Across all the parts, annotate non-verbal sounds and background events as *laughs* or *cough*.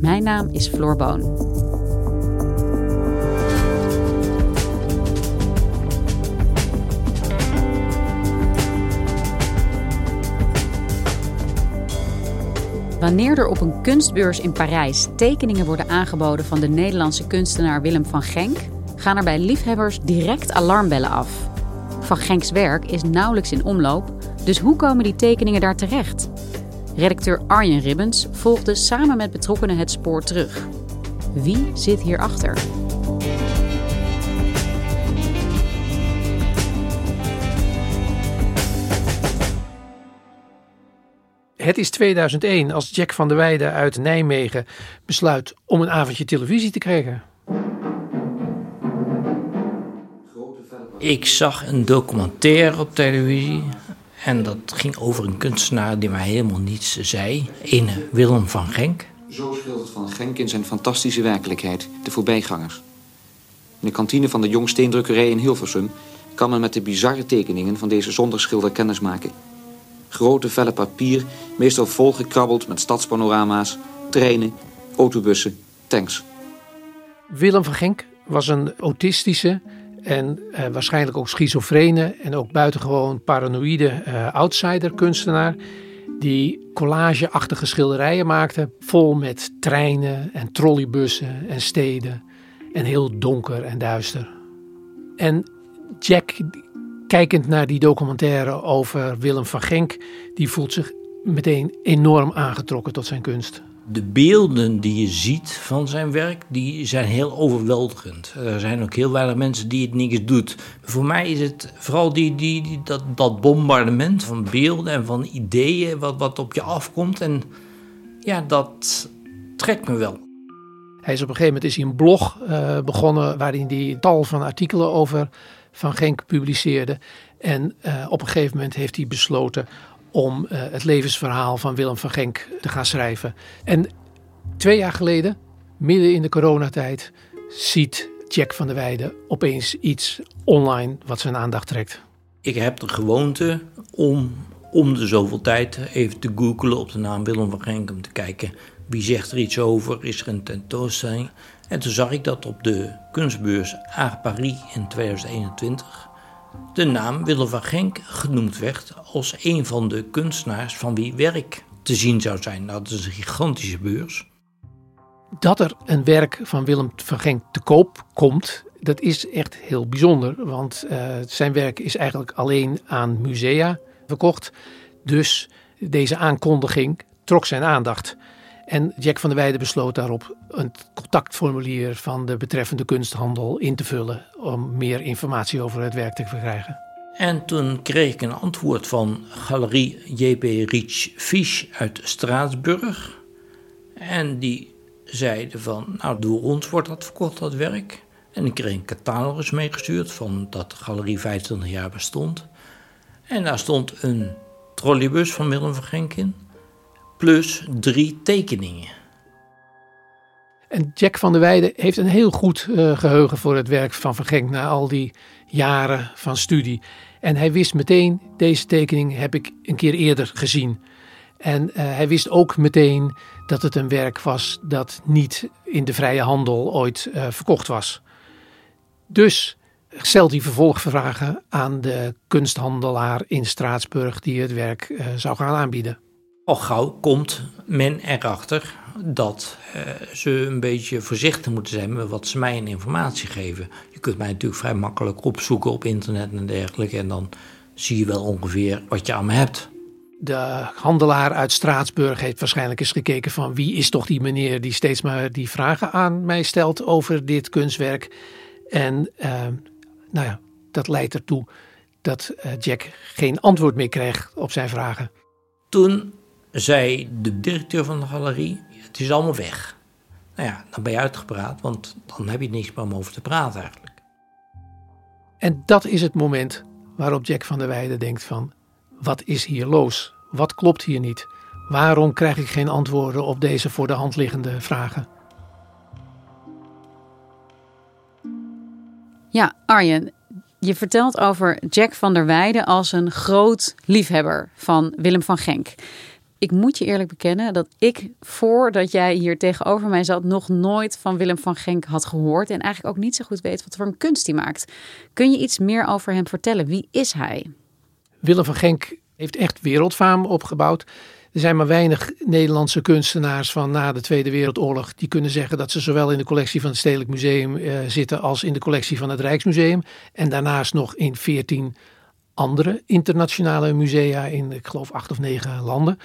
Mijn naam is Floor Boon. Wanneer er op een kunstbeurs in Parijs tekeningen worden aangeboden van de Nederlandse kunstenaar Willem van Genk, gaan er bij liefhebbers direct alarmbellen af. Van Genks werk is nauwelijks in omloop, dus hoe komen die tekeningen daar terecht? Redacteur Arjen Ribbens volgde samen met betrokkenen het spoor terug. Wie zit hierachter? Het is 2001 als Jack van der Weijden uit Nijmegen besluit om een avondje televisie te krijgen. Ik zag een documentaire op televisie. En dat ging over een kunstenaar die mij helemaal niets zei. Een Willem van Genk. Zo schildert Van Genk in zijn fantastische werkelijkheid de voorbijgangers. In de kantine van de Jongsteendrukkerij in Hilversum kan men met de bizarre tekeningen van deze zonderschilder kennis maken. Grote vellen papier, meestal volgekrabbeld met stadspanorama's, treinen, autobussen, tanks. Willem van Genk was een autistische en eh, waarschijnlijk ook schizofrene en ook buitengewoon paranoïde eh, outsider-kunstenaar. Die collageachtige schilderijen maakte, vol met treinen en trolleybussen en steden. En heel donker en duister. En Jack kijkend naar die documentaire over Willem van Genk, die voelt zich meteen enorm aangetrokken tot zijn kunst. De beelden die je ziet van zijn werk, die zijn heel overweldigend. Er zijn ook heel weinig mensen die het niks doet. Voor mij is het vooral die, die, die, dat, dat bombardement van beelden en van ideeën wat, wat op je afkomt. En ja, dat trekt me wel. Hij is op een gegeven moment is hij een blog uh, begonnen waarin hij tal van artikelen over van Genk publiceerde. En uh, op een gegeven moment heeft hij besloten om uh, het levensverhaal van Willem van Genk te gaan schrijven. En twee jaar geleden, midden in de coronatijd, ziet Jack van der Weijden opeens iets online wat zijn aandacht trekt. Ik heb de gewoonte om om de zoveel tijd even te googlen op de naam Willem van Genk om te kijken wie zegt er iets over, is er een tentoonstelling. En toen zag ik dat op de kunstbeurs Art Paris in 2021 de naam Willem van Genk genoemd werd als een van de kunstenaars van wie werk te zien zou zijn. Nou, dat is een gigantische beurs. Dat er een werk van Willem van Genk te koop komt, dat is echt heel bijzonder. Want uh, zijn werk is eigenlijk alleen aan musea verkocht. Dus deze aankondiging trok zijn aandacht. En Jack van der Weijden besloot daarop een contactformulier van de betreffende kunsthandel in te vullen om meer informatie over het werk te verkrijgen. En toen kreeg ik een antwoord van Galerie J.P. Rich Fisch uit Straatsburg. En die zeiden van, nou door ons wordt dat verkocht, dat werk. En ik kreeg een catalogus meegestuurd van dat galerie 25 jaar bestond. En daar stond een trolleybus van Willem van in plus drie tekeningen. En Jack van der Weijden heeft een heel goed uh, geheugen voor het werk van Van na al die jaren van studie. En hij wist meteen, deze tekening heb ik een keer eerder gezien. En uh, hij wist ook meteen dat het een werk was dat niet in de vrije handel ooit uh, verkocht was. Dus stelt hij vervolgvragen aan de kunsthandelaar in Straatsburg die het werk zou gaan aanbieden. Al gauw komt men erachter dat uh, ze een beetje voorzichtig moeten zijn met wat ze mij in informatie geven. Je kunt mij natuurlijk vrij makkelijk opzoeken op internet en dergelijke. En dan zie je wel ongeveer wat je aan me hebt. De handelaar uit Straatsburg heeft waarschijnlijk eens gekeken van wie is toch die meneer die steeds maar die vragen aan mij stelt over dit kunstwerk. En uh, nou ja, dat leidt ertoe dat uh, Jack geen antwoord meer kreeg op zijn vragen. Toen zei de directeur van de galerie: Het is allemaal weg. Nou ja, dan ben je uitgepraat, want dan heb je niks meer om over te praten eigenlijk. En dat is het moment waarop Jack van der Weijden denkt van... wat is hier los? Wat klopt hier niet? Waarom krijg ik geen antwoorden op deze voor de hand liggende vragen? Ja, Arjen, je vertelt over Jack van der Weijden als een groot liefhebber van Willem van Genk. Ik moet je eerlijk bekennen dat ik, voordat jij hier tegenover mij zat, nog nooit van Willem van Genk had gehoord. En eigenlijk ook niet zo goed weet wat voor een kunst hij maakt. Kun je iets meer over hem vertellen? Wie is hij? Willem van Genk heeft echt wereldfaam opgebouwd. Er zijn maar weinig Nederlandse kunstenaars van na de Tweede Wereldoorlog die kunnen zeggen dat ze zowel in de collectie van het Stedelijk Museum eh, zitten als in de collectie van het Rijksmuseum. En daarnaast nog in veertien andere internationale musea in, ik geloof, acht of negen landen.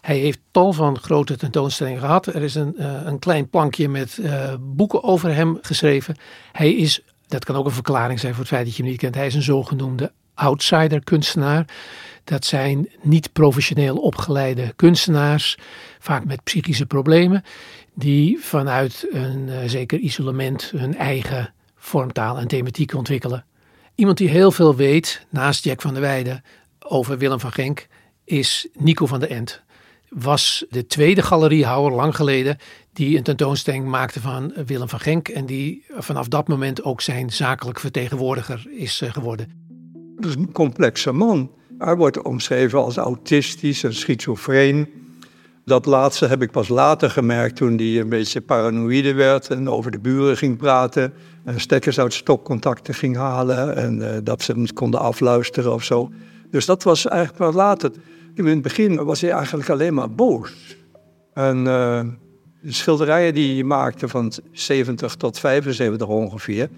Hij heeft tal van grote tentoonstellingen gehad. Er is een, uh, een klein plankje met uh, boeken over hem geschreven. Hij is, dat kan ook een verklaring zijn voor het feit dat je hem niet kent, hij is een zogenoemde outsider kunstenaar. Dat zijn niet professioneel opgeleide kunstenaars, vaak met psychische problemen, die vanuit een uh, zeker isolement hun eigen vormtaal en thematiek ontwikkelen. Iemand die heel veel weet, naast Jack van der Weijden, over Willem van Genk, is Nico van der Ent. Was de tweede galeriehouder lang geleden die een tentoonstelling maakte van Willem van Genk. En die vanaf dat moment ook zijn zakelijk vertegenwoordiger is eh, geworden. Dat is een complexe man. Hij wordt omschreven als autistisch en schizofreen. Dat laatste heb ik pas later gemerkt toen hij een beetje paranoïde werd en over de buren ging praten. En stekkers uit stopcontacten ging halen en uh, dat ze hem konden afluisteren of zo. Dus dat was eigenlijk pas later. In het begin was hij eigenlijk alleen maar boos. En uh, de schilderijen die hij maakte van 70 tot 75 ongeveer,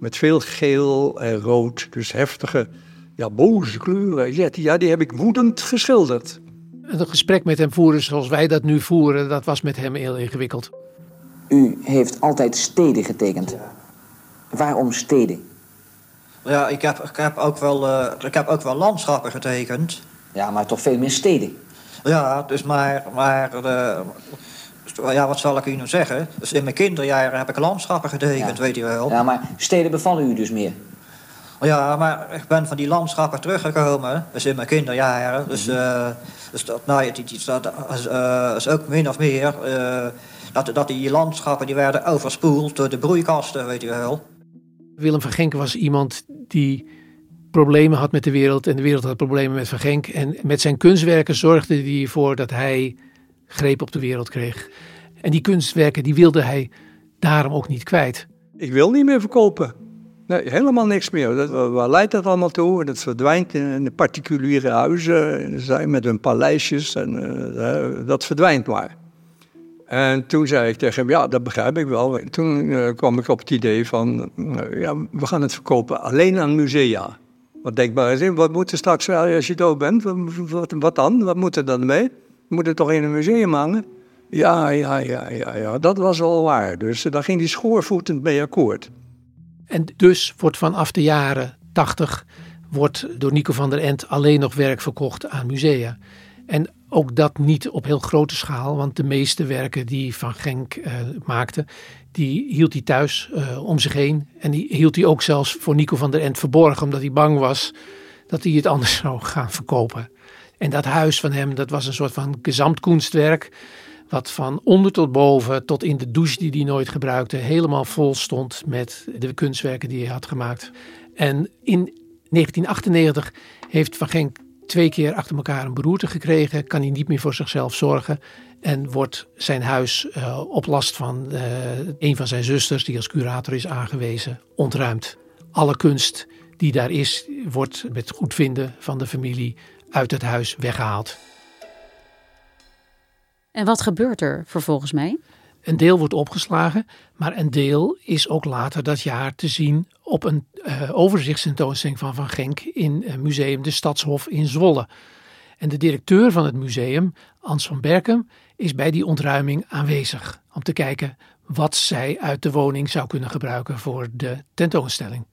met veel geel en rood, dus heftige, ja, boze kleuren, ja, die heb ik woedend geschilderd een gesprek met hem voeren zoals wij dat nu voeren, dat was met hem heel ingewikkeld. U heeft altijd steden getekend. Waarom steden? Ja, ik heb, ik, heb ook wel, uh, ik heb ook wel landschappen getekend. Ja, maar toch veel meer steden? Ja, dus maar... maar uh, ja, wat zal ik u nu zeggen? Dus in mijn kinderjaren heb ik landschappen getekend, weet je wel. Ja, maar steden bevallen u dus meer? Ja, maar ik ben van die landschappen teruggekomen, dus in mijn kinderjaren. Dus, uh, dus dat, nou, dat is, uh, is ook min of meer uh, dat, dat die landschappen die werden overspoeld door de broeikasten, weet je wel. Willem van Genk was iemand die problemen had met de wereld en de wereld had problemen met Van Genk. En met zijn kunstwerken zorgde hij ervoor dat hij greep op de wereld kreeg. En die kunstwerken die wilde hij daarom ook niet kwijt. Ik wil niet meer verkopen. Helemaal niks meer. Dat, waar leidt dat allemaal toe? Dat verdwijnt in de particuliere huizen, met hun paleisjes en uh, dat verdwijnt maar. En toen zei ik tegen hem, ja, dat begrijp ik wel. Toen uh, kwam ik op het idee van, uh, ja, we gaan het verkopen alleen aan musea. Wat denkbaar is, wat moet er straks als je dood bent? Wat, dan? Wat moet er dan mee? Moet het toch in een museum hangen? Ja, ja, ja, ja, ja, dat was al waar. Dus daar ging hij schoorvoetend mee akkoord. En dus wordt vanaf de jaren 80 wordt door Nico van der Ent alleen nog werk verkocht aan musea. En ook dat niet op heel grote schaal, want de meeste werken die Van Genk uh, maakte, die hield hij thuis uh, om zich heen. En die hield hij ook zelfs voor Nico van der Ent verborgen, omdat hij bang was dat hij het anders *laughs* zou gaan verkopen. En dat huis van hem, dat was een soort van gezamtkunstwerk wat van onder tot boven, tot in de douche die hij nooit gebruikte, helemaal vol stond met de kunstwerken die hij had gemaakt. En in 1998 heeft Van Genk twee keer achter elkaar een beroerte gekregen, kan hij niet meer voor zichzelf zorgen en wordt zijn huis uh, op last van uh, een van zijn zusters, die als curator is aangewezen, ontruimd. Alle kunst die daar is, wordt met goedvinden van de familie uit het huis weggehaald. En wat gebeurt er vervolgens mee? Een deel wordt opgeslagen, maar een deel is ook later dat jaar te zien op een uh, overzichtstentoonstelling van Van Genk in uh, Museum de Stadshof in Zwolle. En de directeur van het museum, Ans van Berkem, is bij die ontruiming aanwezig om te kijken wat zij uit de woning zou kunnen gebruiken voor de tentoonstelling.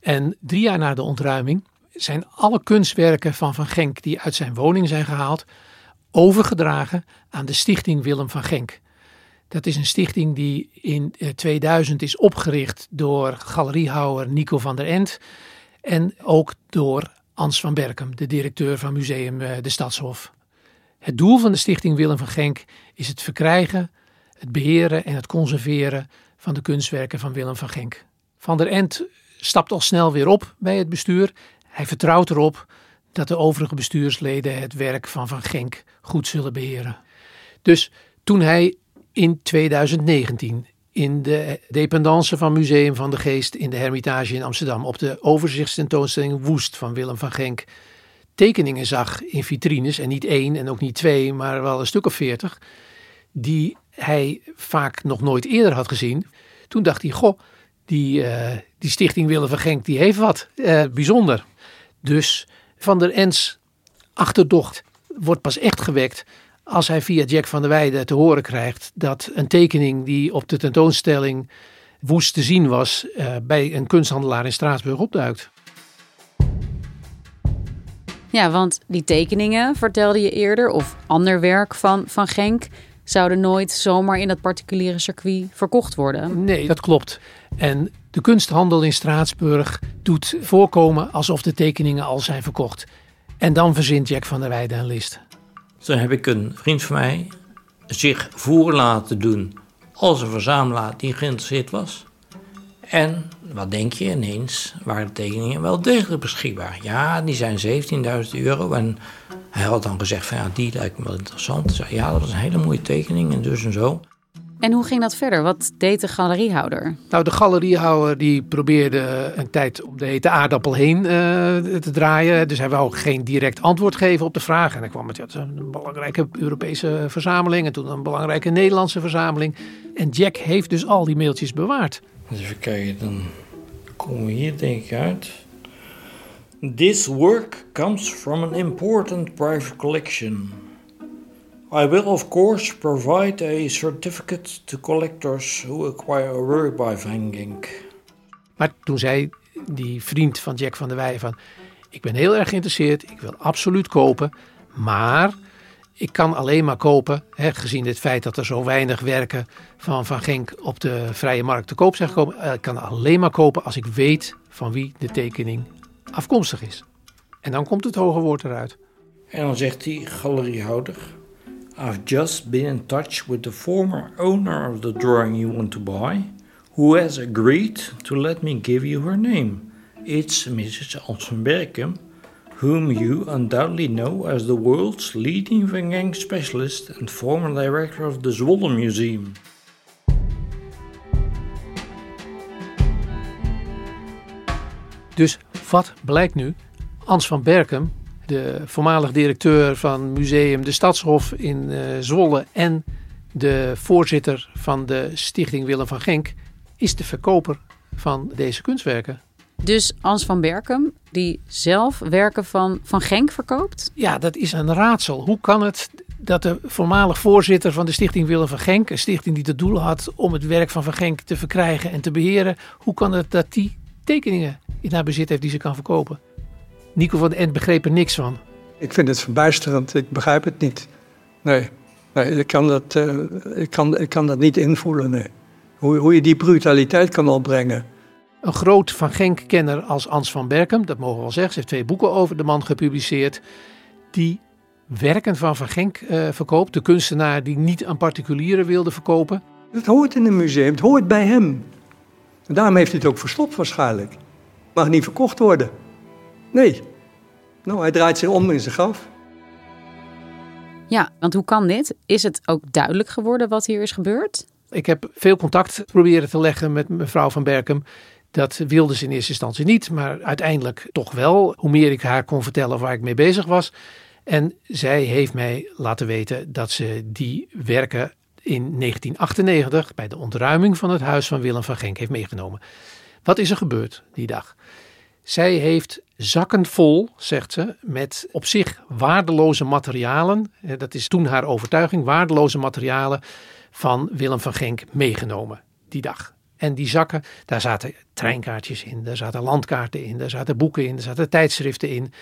En drie jaar na de ontruiming zijn alle kunstwerken van Van Genk die uit zijn woning zijn gehaald, overgedragen aan de stichting Willem van Genk. Dat is een stichting die in 2000 is opgericht door galeriehouwer Nico van der Ent en ook door Ans van Berkem, de directeur van Museum de Stadshof. Het doel van de stichting Willem van Genk is het verkrijgen, het beheren en het conserveren van de kunstwerken van Willem van Genk. Van der Ent stapt al snel weer op bij het bestuur. Hij vertrouwt erop dat de overige bestuursleden het werk van Van Genk goed zullen beheren. Dus toen hij in 2019 in de dependance van Museum van de Geest in de Hermitage in Amsterdam op de overzichtstentoonstelling Woest van Willem van Genk tekeningen zag in vitrines en niet één en ook niet twee, maar wel een stuk of veertig, die hij vaak nog nooit eerder had gezien. Toen dacht hij, goh, die, uh, die stichting Willem van Genk, die heeft wat uh, bijzonder. Dus Van der Ens achterdocht wordt pas echt gewekt als hij via Jack van der Weijden te horen krijgt dat een tekening die op de tentoonstelling woest te zien was, uh, bij een kunsthandelaar in Straatsburg opduikt. Ja, want die tekeningen, vertelde je eerder, of ander werk van Van Genk, zouden nooit zomaar in dat particuliere circuit verkocht worden. Nee, dat klopt. En de kunsthandel in Straatsburg doet voorkomen alsof de tekeningen al zijn verkocht. En dan verzint Jack van der Weijden een list. Toen heb ik een vriend van mij zich voor laten doen als een verzamelaar die geïnteresseerd was. En wat denk je ineens, waren de tekeningen wel degelijk beschikbaar. Ja, die zijn 17.000 euro. En hij had dan gezegd van ja, die lijkt me wel interessant. Zei, ja, dat was een hele mooie tekening en dus en zo. En hoe ging dat verder? Wat deed de galeriehouder? Nou, de galeriehouder die probeerde een tijd om de hete aardappel heen uh, te draaien. Dus hij wou geen direct antwoord geven op de vraag. En dan kwam het, ja, een belangrijke Europese verzameling en toen een belangrijke Nederlandse verzameling. En Jack heeft dus al die mailtjes bewaard. Even kijken, dan komen we hier denk ik uit. This work comes from an important private collection. I will of course provide a certificate to collectors who acquire a work by Van Genk. Maar toen zei die vriend van Jack van der Weijen van... ik ben heel erg geïnteresseerd, ik wil absoluut kopen... maar ik kan alleen maar kopen, hè, gezien het feit dat er zo weinig werken van Van Genk op de vrije markt te koop zijn gekomen. Eh, ik kan alleen maar kopen als ik weet van wie de tekening afkomstig is. En dan komt het hoge woord eruit. En dan zegt die galeriehouder... I've just been in touch with the former owner of the drawing you want to buy... who has agreed to let me give you her name. It's Mrs. Alsenberkum whom you undoubtedly know as the world's leading Van Gang specialist and former director of the Zwolle Museum. Dus wat blijkt nu? Ans van Berkem, de voormalig directeur van Museum de Stadshof in uh, Zwolle en de voorzitter van de Stichting Willem van Genk, is de verkoper van deze kunstwerken. Dus Ans van Berkem, die zelf werken van Van Genk verkoopt? Ja, dat is een raadsel. Hoe kan het dat de voormalig voorzitter van de stichting Willem van Genk... een stichting die het doel had om het werk van Van Genk te verkrijgen en te beheren... hoe kan het dat die tekeningen in haar bezit heeft die ze kan verkopen? Nico van den End begreep er niks van. Ik vind het verbijsterend. Ik begrijp het niet. Nee, nee ik, kan dat, uh, ik, kan, ik kan dat niet invoelen. Nee. Hoe, hoe je die brutaliteit kan opbrengen... Een groot Van Genk-kenner als Ans van Berkem, dat mogen we wel zeggen, ze heeft twee boeken over de man gepubliceerd, die werken van Van Genk uh, verkoopt. De kunstenaar die niet aan particulieren wilde verkopen. Het hoort in een museum, het hoort bij hem. En daarom heeft hij het ook verstopt waarschijnlijk. Mag niet verkocht worden. Nee. Nou, hij draait zich om in zijn graf. Ja, want hoe kan dit? Is het ook duidelijk geworden wat hier is gebeurd? Ik heb veel contact proberen te leggen met mevrouw van Berkem. Dat wilde ze in eerste instantie niet, maar uiteindelijk toch wel. Hoe meer ik haar kon vertellen waar ik mee bezig was. En zij heeft mij laten weten dat ze die werken in 1998 bij de ontruiming van het huis van Willem van Genk heeft meegenomen. Wat is er gebeurd die dag? Zij heeft zakken vol, zegt ze, met op zich waardeloze materialen. Dat is toen haar overtuiging, waardeloze materialen van Willem van Genk meegenomen die dag. En die zakken, daar zaten treinkaartjes in, daar zaten landkaarten in, daar zaten boeken in, daar zaten tijdschriften in.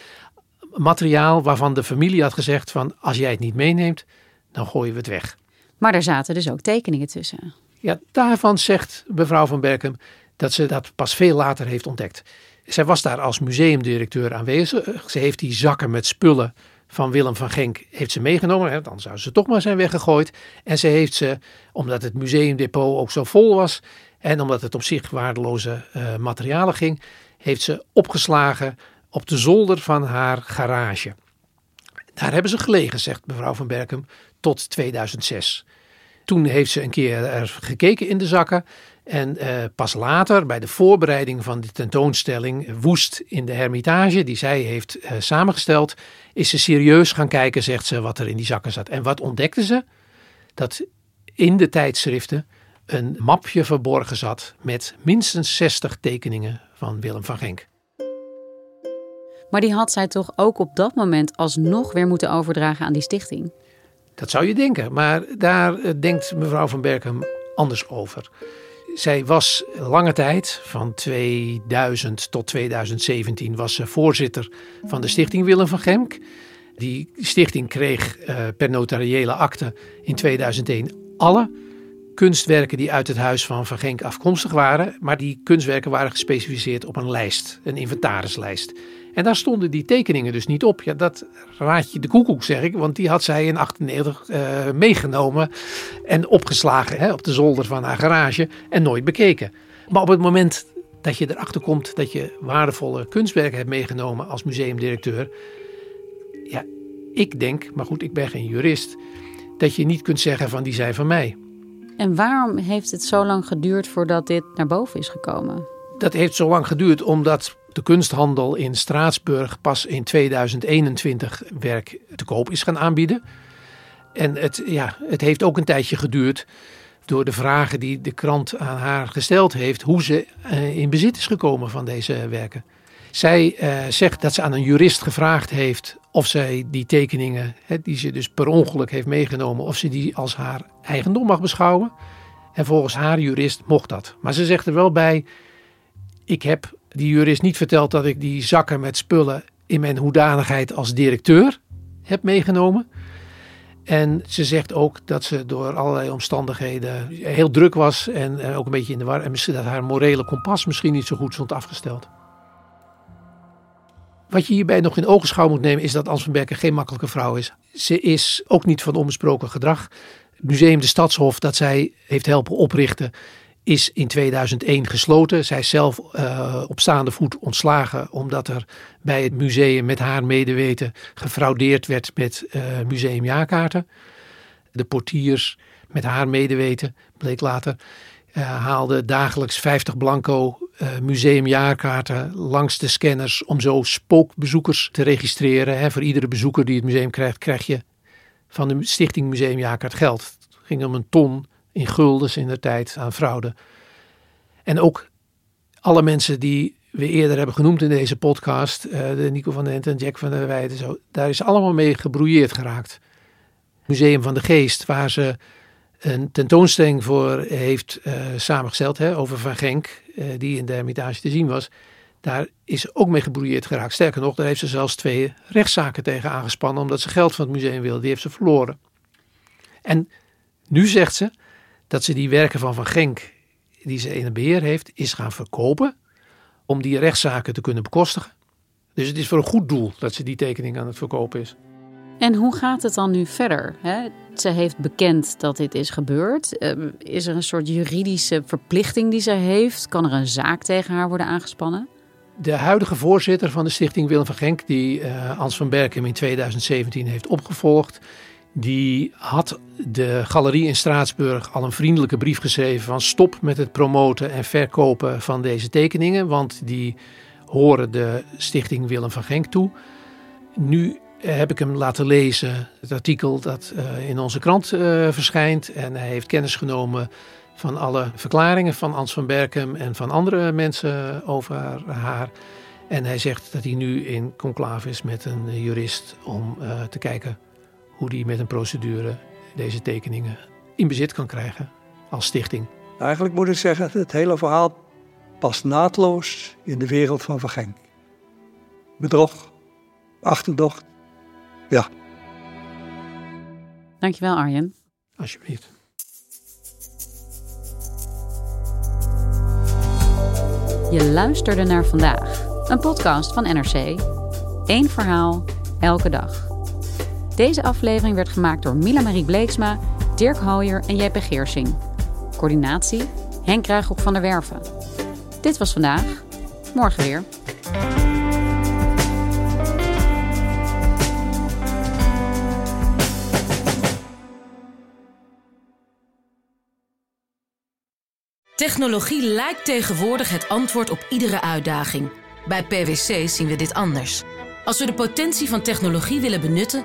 Materiaal waarvan de familie had gezegd van als jij het niet meeneemt, dan gooien we het weg. Maar daar zaten dus ook tekeningen tussen. Ja, daarvan zegt mevrouw van Berkem dat ze dat pas veel later heeft ontdekt. Zij was daar als museumdirecteur aanwezig. Ze heeft die zakken met spullen van Willem van Genk heeft ze meegenomen. Dan zou ze toch maar zijn weggegooid. En ze heeft ze, omdat het museumdepot ook zo vol was... en omdat het op zich waardeloze uh, materialen ging... heeft ze opgeslagen op de zolder van haar garage. Daar hebben ze gelegen, zegt mevrouw van Berkem, tot 2006. Toen heeft ze een keer er gekeken in de zakken. En uh, pas later, bij de voorbereiding van de tentoonstelling Woest in de Hermitage, die zij heeft samengesteld, is ze serieus gaan kijken, zegt ze, wat er in die zakken zat. En wat ontdekte ze? Dat in de tijdschriften een mapje verborgen zat met minstens 60 tekeningen van Willem van Genk. Maar die had zij toch ook op dat moment alsnog weer moeten overdragen aan die stichting? Dat zou je denken, maar daar eh, denkt mevrouw van Berkem anders over. Zij was lange tijd, van 2000 tot 2017, was ze voorzitter van de stichting Willem van Genk. Die stichting kreeg uh, per notariële akte in 2001 alle kunstwerken die uit het huis van Van Genk afkomstig waren. Maar die kunstwerken waren gespecificeerd op een lijst, een inventarislijst. En daar stonden die tekeningen dus niet op. Ja, dat raad je de koekoek, zeg ik. Want die had zij in 98 uh, eh, meegenomen en opgeslagen hè, op de zolder van haar garage en nooit bekeken. Maar op het moment dat je erachter komt dat je waardevolle kunstwerken hebt meegenomen als museumdirecteur. Ja, ik denk, maar goed, ik ben geen jurist, dat je niet kunt zeggen van die zijn van mij. En waarom heeft het zo lang geduurd voordat dit naar boven is gekomen? Dat heeft zo lang geduurd omdat de kunsthandel in Straatsburg pas in 2021 werk te koop is gaan aanbieden. En het, ja, het heeft ook een tijdje geduurd door de vragen die de krant aan haar gesteld heeft, hoe ze uh, in bezit is gekomen van deze werken. Zij uh, zegt dat ze aan een jurist gevraagd heeft of zij die tekeningen, die ze dus per ongeluk heeft meegenomen, of ze die als haar eigendom mag beschouwen. En volgens haar jurist mocht dat. Maar ze zegt er wel bij, ik heb die jurist niet verteld dat ik die zakken met spullen in mijn hoedanigheid als directeur heb meegenomen. En ze zegt ook dat ze door allerlei omstandigheden heel druk was en eh, ook een beetje in de war. En misschien dat haar morele kompas misschien niet zo goed stond afgesteld. Wat je hierbij nog in ogenschouw moet nemen is dat Ans van Berken geen makkelijke vrouw is. Ze is ook niet van onbesproken gedrag. Het museum de Stadshof dat zij heeft helpen oprichten is in 2001 gesloten. Zij is zelf uh, op staande voet ontslagen omdat er bij het museum met haar medeweten gefraudeerd werd met uh, museumjaarkaarten. De portiers met haar medeweten, bleek later, uh, haalden dagelijks 50 blanco museumjaarkaarten langs de scanners om zo spookbezoekers te registreren. Hè, voor iedere bezoeker die het museum krijgt, krijg je van de Stichting Museumjaarkaart geld. Het ging om een ton in guldens in de tijd aan fraude. En ook alle mensen die we eerder hebben genoemd in deze podcast, uh, de Nico van den en Jack van der Weijden, zo, daar is allemaal mee gebrouilleerd geraakt. Museum van de Geest, waar ze een tentoonstelling voor heeft uh, samengesteld hè, over Van Genk, uh, die in de Hermitage te zien was. Daar is ook mee gebrouilleerd geraakt. Sterker nog, daar heeft ze zelfs twee rechtszaken tegen aangespannen, omdat ze geld van het museum wilde. Die heeft ze verloren. En nu zegt ze, dat ze die werken van Van Genk, die ze in het beheer heeft, is gaan verkopen om die rechtszaken te kunnen bekostigen. Dus het is voor een goed doel dat ze die tekening aan het verkopen is. En hoe gaat het dan nu verder? Ze heeft bekend dat dit is gebeurd. Ehm, is er een soort juridische verplichting die ze heeft? Kan er een zaak tegen haar worden aangespannen? De huidige voorzitter van de stichting Willem van Genk, die uh, Ans van Berkem in 2017 heeft opgevolgd, die had de galerie in Straatsburg al een vriendelijke brief geschreven van stop met het promoten en verkopen van deze tekeningen, want die horen de stichting Willem van Genk toe. Nu heb ik hem laten lezen, het artikel dat uh, in onze krant uh, verschijnt. En hij heeft kennis genomen van alle verklaringen van Ans van Berkem en van andere mensen over haar. En hij zegt dat hij nu in conclave is met een jurist om uh, te kijken hoe hij met een procedure deze tekeningen in bezit kan krijgen als stichting. Eigenlijk moet ik zeggen, het hele verhaal past naadloos in de wereld van Van Genk. Bedrog, achterdocht, ja. Dankjewel Arjen. Alsjeblieft. Je luisterde naar vandaag, een podcast van NRC. Eén verhaal, elke dag. Deze aflevering werd gemaakt door Mila Marie Bleeksma, Dirk Hooyer en JP Geersing. Coördinatie Henk Kruijhoek van der Werven. Dit was vandaag. Morgen weer. Technologie lijkt tegenwoordig het antwoord op iedere uitdaging. Bij PwC zien we dit anders. Als we de potentie van technologie willen benutten,